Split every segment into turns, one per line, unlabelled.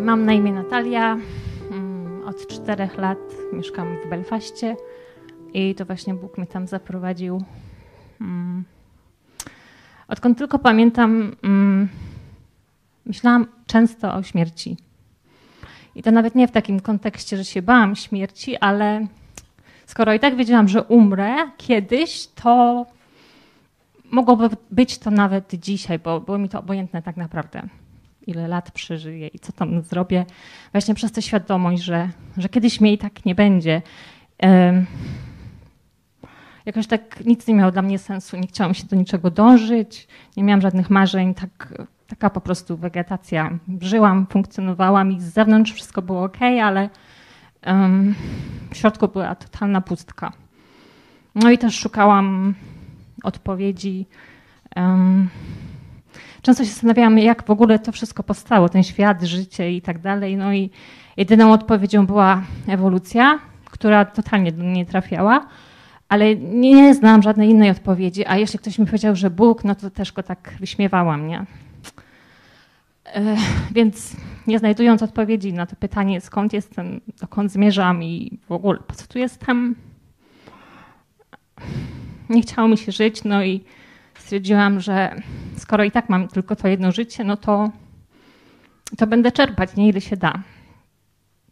Mam na imię Natalia. Mm, od czterech lat mieszkam w Belfaście i to właśnie Bóg mnie tam zaprowadził. Mm. Odkąd tylko pamiętam, mm, myślałam często o śmierci. I to nawet nie w takim kontekście, że się bałam śmierci, ale skoro i tak wiedziałam, że umrę kiedyś, to mogłoby być to nawet dzisiaj, bo było mi to obojętne tak naprawdę ile lat przeżyję i co tam zrobię, właśnie przez tę świadomość, że, że kiedyś mnie i tak nie będzie. Jakoś tak nic nie miało dla mnie sensu, nie chciałam się do niczego dążyć, nie miałam żadnych marzeń, tak, taka po prostu wegetacja. Żyłam, funkcjonowałam i z zewnątrz wszystko było ok, ale w środku była totalna pustka. No i też szukałam odpowiedzi. Często się zastanawiałam, jak w ogóle to wszystko powstało, ten świat, życie i tak dalej. No i jedyną odpowiedzią była ewolucja, która totalnie do mnie nie trafiała, ale nie znałam żadnej innej odpowiedzi. A jeśli ktoś mi powiedział, że Bóg, no to też go tak wyśmiewałam, nie? E, więc nie znajdując odpowiedzi na to pytanie, skąd jestem, dokąd zmierzam i w ogóle po co tu jestem, nie chciało mi się żyć, no i stwierdziłam, że skoro i tak mam tylko to jedno życie, no to, to będę czerpać, nie ile się da.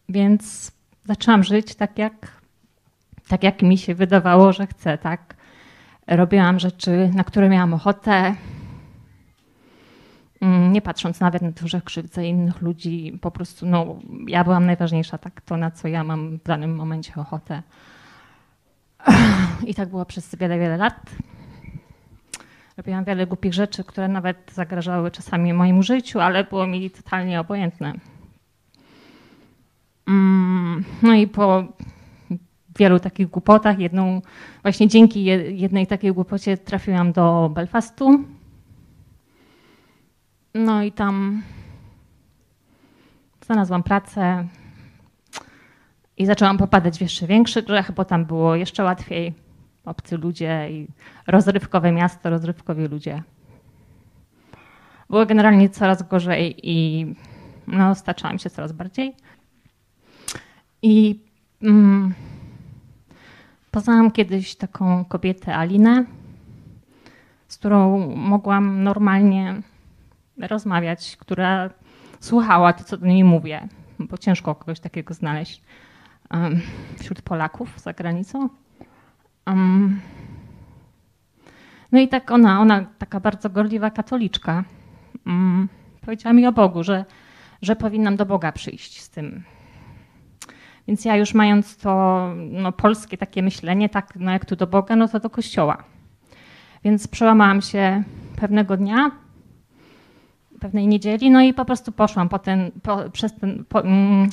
Więc zaczęłam żyć tak jak, tak, jak mi się wydawało, że chcę. Tak? Robiłam rzeczy, na które miałam ochotę, mm, nie patrząc nawet na to, że krzywdzę innych ludzi. Po prostu no, ja byłam najważniejsza, tak to, na co ja mam w danym momencie ochotę. I tak było przez wiele, wiele lat. Robiłam wiele głupich rzeczy, które nawet zagrażały czasami mojemu życiu, ale było mi totalnie obojętne. Mm, no i po wielu takich głupotach, jedną, właśnie dzięki jednej takiej głupocie trafiłam do Belfastu. No i tam znalazłam pracę i zaczęłam popadać w jeszcze większy grzech, bo tam było jeszcze łatwiej obcy ludzie i rozrywkowe miasto, rozrywkowi ludzie. Było generalnie coraz gorzej i no, staczałam się coraz bardziej. I mm, poznałam kiedyś taką kobietę, Alinę, z którą mogłam normalnie rozmawiać, która słuchała to, co do niej mówię, bo ciężko kogoś takiego znaleźć um, wśród Polaków za granicą. Um, no i tak ona, ona taka bardzo gorliwa katoliczka, um, powiedziała mi o Bogu, że, że powinnam do Boga przyjść z tym. Więc ja już mając to no, polskie takie myślenie, tak no jak tu do Boga, no to do kościoła. Więc przełamałam się pewnego dnia, pewnej niedzieli, no i po prostu poszłam po ten, po, przez ten po, mm,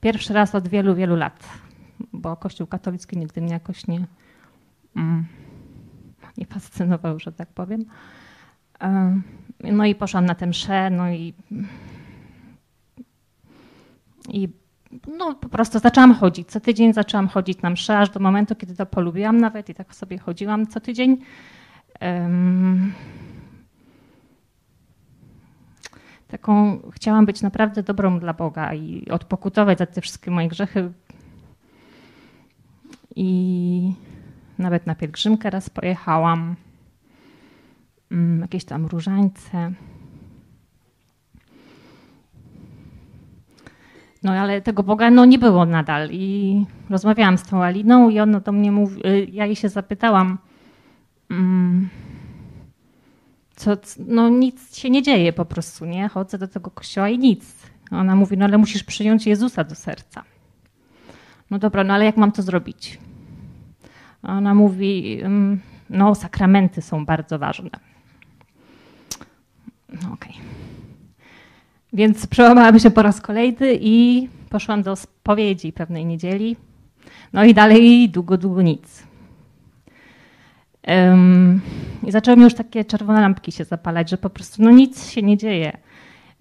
pierwszy raz od wielu, wielu lat bo Kościół katolicki nigdy mnie jakoś nie, mm, nie fascynował, że tak powiem. No i poszłam na tę mszę, no i, i no po prostu zaczęłam chodzić. Co tydzień zaczęłam chodzić na mszę, aż do momentu, kiedy to polubiłam nawet i tak sobie chodziłam co tydzień. Taką chciałam być naprawdę dobrą dla Boga i odpokutować za te wszystkie moje grzechy, i nawet na pielgrzymkę raz pojechałam. Mm, jakieś tam różańce. No ale tego Boga no, nie było nadal. I rozmawiałam z tą Aliną i ona do mnie mówi, y, ja jej się zapytałam, mm, co, no nic się nie dzieje po prostu, nie? Chodzę do tego kościoła i nic. Ona mówi, no ale musisz przyjąć Jezusa do serca. No dobra, no ale jak mam to zrobić? Ona mówi, mm, no sakramenty są bardzo ważne. No. Okay. Więc przełamałam się po raz kolejny i poszłam do spowiedzi pewnej niedzieli. No i dalej długo, długo nic. Um, I zaczęły mi już takie czerwone lampki się zapalać, że po prostu no nic się nie dzieje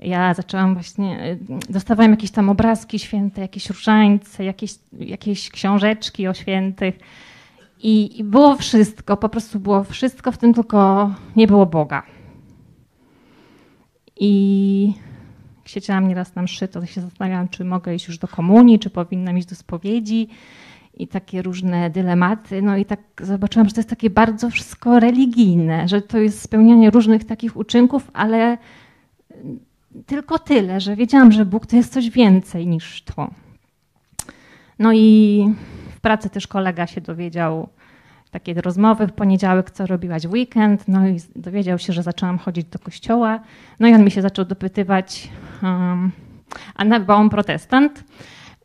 ja zaczęłam właśnie, y, dostawałam jakieś tam obrazki święte, jakieś różańce, jakieś, jakieś książeczki o świętych. I, I było wszystko, po prostu było wszystko, w tym tylko nie było Boga. I siedziałam nieraz na mszy, to się zastanawiałam, czy mogę iść już do komunii, czy powinnam iść do spowiedzi i takie różne dylematy. No i tak zobaczyłam, że to jest takie bardzo wszystko religijne, że to jest spełnianie różnych takich uczynków, ale tylko tyle, że wiedziałam, że Bóg to jest coś więcej niż to. No i pracy też kolega się dowiedział takie rozmowy w poniedziałek, co robiłaś w weekend, no i dowiedział się, że zaczęłam chodzić do kościoła. No i on mi się zaczął dopytywać, um, a na, bo on protestant,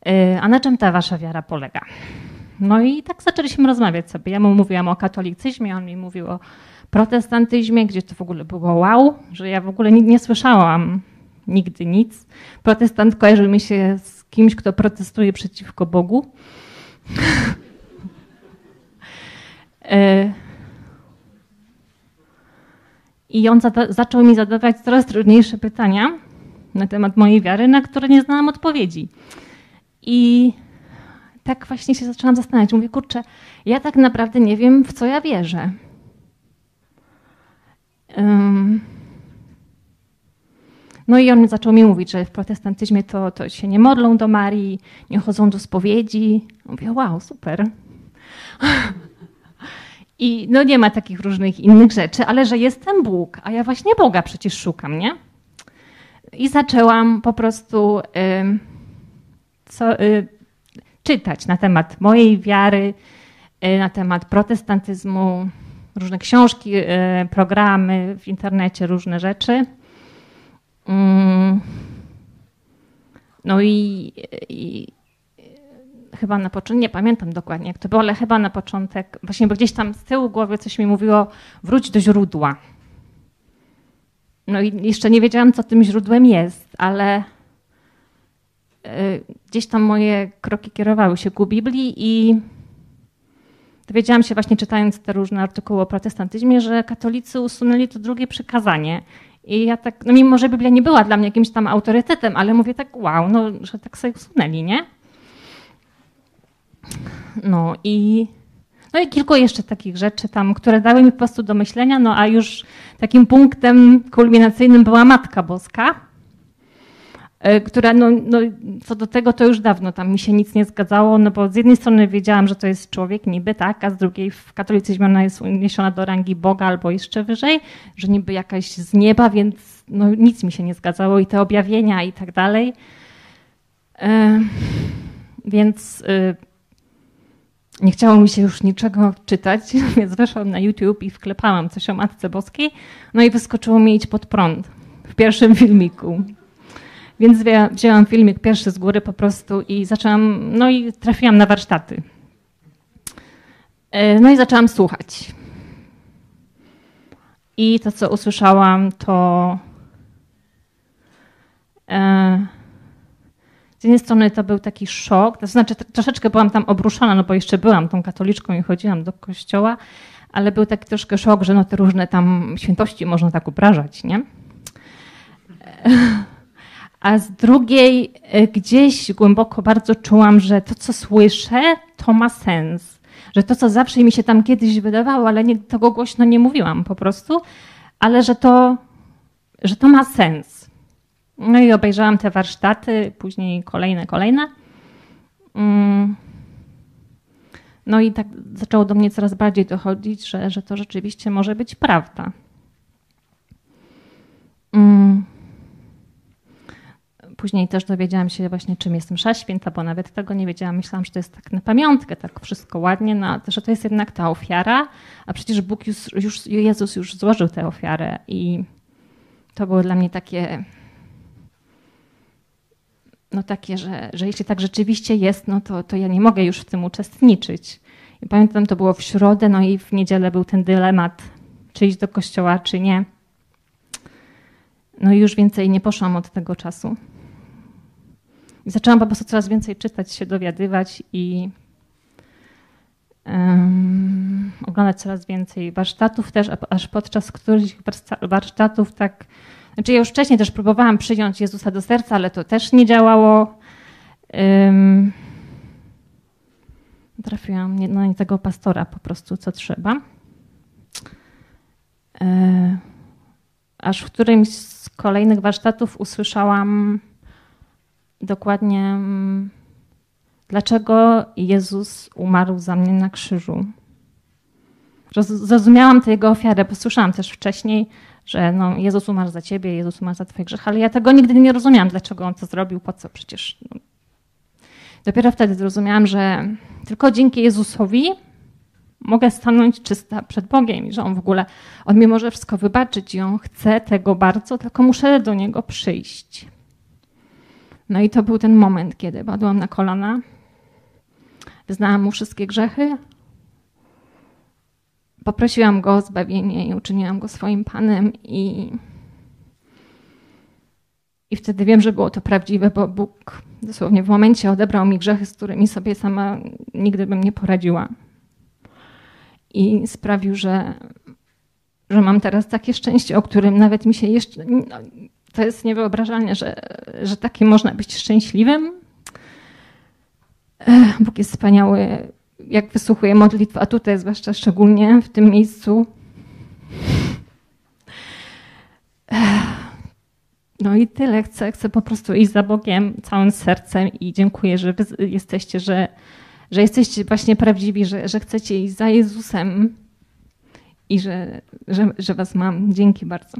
y, a na czym ta wasza wiara polega? No i tak zaczęliśmy rozmawiać sobie. Ja mu mówiłam o katolicyzmie, on mi mówił o protestantyzmie, gdzie to w ogóle było wow, że ja w ogóle nie, nie słyszałam nigdy nic. Protestant kojarzył mi się z kimś, kto protestuje przeciwko Bogu. E, I on zaczął mi zadawać coraz trudniejsze pytania na temat mojej wiary, na które nie znałam odpowiedzi. I tak właśnie się zaczęłam zastanawiać. Mówię, kurczę, ja tak naprawdę nie wiem, w co ja wierzę. Um, no i on zaczął mi mówić, że w protestantyzmie to, to się nie modlą do Marii, nie chodzą do spowiedzi. Mówię, wow, super. I no nie ma takich różnych innych rzeczy, ale że jestem Bóg, a ja właśnie Boga przecież szukam, nie? I zaczęłam po prostu y, co, y, czytać na temat mojej wiary, y, na temat protestantyzmu, różne książki, y, programy w internecie, różne rzeczy. Mm. No i, i chyba na początek, nie pamiętam dokładnie jak to było, ale chyba na początek, właśnie bo gdzieś tam z tyłu głowy coś mi mówiło, wróć do źródła. No i jeszcze nie wiedziałam, co tym źródłem jest, ale y, gdzieś tam moje kroki kierowały się ku Biblii i dowiedziałam się właśnie czytając te różne artykuły o protestantyzmie, że katolicy usunęli to drugie przykazanie. I ja tak, no mimo że Biblia nie była dla mnie jakimś tam autorytetem, ale mówię tak, wow, no, że tak sobie usunęli, nie? No i, no i kilku jeszcze takich rzeczy tam, które dały mi po prostu do myślenia, no a już takim punktem kulminacyjnym była Matka Boska, która no, no, co do tego to już dawno tam mi się nic nie zgadzało, no bo z jednej strony wiedziałam, że to jest człowiek niby, tak, a z drugiej w katolicyzmie ona jest uniesiona do rangi Boga albo jeszcze wyżej, że niby jakaś z nieba, więc no, nic mi się nie zgadzało i te objawienia i tak dalej. E, więc y, nie chciało mi się już niczego czytać, więc weszłam na YouTube i wklepałam coś o Matce Boskiej, no i wyskoczyło mi iść pod prąd w pierwszym filmiku. Więc wzięłam filmik pierwszy z góry po prostu i zaczęłam, no i trafiłam na warsztaty. E, no i zaczęłam słuchać. I to, co usłyszałam, to e, z jednej strony to był taki szok, to znaczy troszeczkę byłam tam obruszona, no bo jeszcze byłam tą katoliczką i chodziłam do kościoła, ale był taki troszkę szok, że no te różne tam świętości można tak uprażać, nie? A z drugiej e, gdzieś głęboko bardzo czułam, że to, co słyszę, to ma sens. Że to, co zawsze mi się tam kiedyś wydawało, ale tego głośno nie mówiłam po prostu, ale że to, że to ma sens no i obejrzałam te warsztaty, później kolejne, kolejne. Mm. No i tak zaczęło do mnie coraz bardziej dochodzić, że, że to rzeczywiście może być prawda. Mm. Później też dowiedziałam się właśnie, czym jest msza święta, bo nawet tego nie wiedziałam. Myślałam, że to jest tak na pamiątkę, tak wszystko ładnie, no, że to jest jednak ta ofiara, a przecież Bóg już, już, Jezus już złożył tę ofiarę i to było dla mnie takie no takie, że, że jeśli tak rzeczywiście jest, no to, to ja nie mogę już w tym uczestniczyć. I pamiętam, to było w środę, no i w niedzielę był ten dylemat, czy iść do kościoła, czy nie. No i już więcej nie poszłam od tego czasu. I zaczęłam po prostu coraz więcej czytać, się dowiadywać i um, oglądać coraz więcej warsztatów też, aż podczas których warsztatów tak znaczy ja już wcześniej też próbowałam przyjąć Jezusa do serca, ale to też nie działało. Um, trafiłam nie, no, tego pastora po prostu, co trzeba. E, aż w którymś z kolejnych warsztatów usłyszałam dokładnie, mm, dlaczego Jezus umarł za mnie na krzyżu. Zrozumiałam tę jego ofiarę, posłyszałam też wcześniej, że no, Jezus umarł za ciebie, Jezus umarł za twoje grzechy, ale ja tego nigdy nie rozumiałam, dlaczego on to zrobił, po co przecież. No. Dopiero wtedy zrozumiałam, że tylko dzięki Jezusowi mogę stanąć czysta przed Bogiem i że On w ogóle, On mi może wszystko wybaczyć i On chce tego bardzo, tylko muszę do Niego przyjść. No i to był ten moment, kiedy padłam na kolana, wyznałam Mu wszystkie grzechy, poprosiłam Go o zbawienie i uczyniłam Go swoim Panem i i wtedy wiem, że było to prawdziwe, bo Bóg dosłownie w momencie odebrał mi grzechy, z którymi sobie sama nigdy bym nie poradziła i sprawił, że, że mam teraz takie szczęście, o którym nawet mi się jeszcze. No, to jest niewyobrażalne, że, że takim można być szczęśliwym. Bóg jest wspaniały, jak wysłuchuje modlitw, a tutaj zwłaszcza szczególnie w tym miejscu. No i tyle. Chcę, chcę po prostu iść za Bogiem całym sercem i dziękuję, że wy jesteście, że, że jesteście właśnie prawdziwi, że, że chcecie iść za Jezusem i że, że, że Was mam. Dzięki bardzo.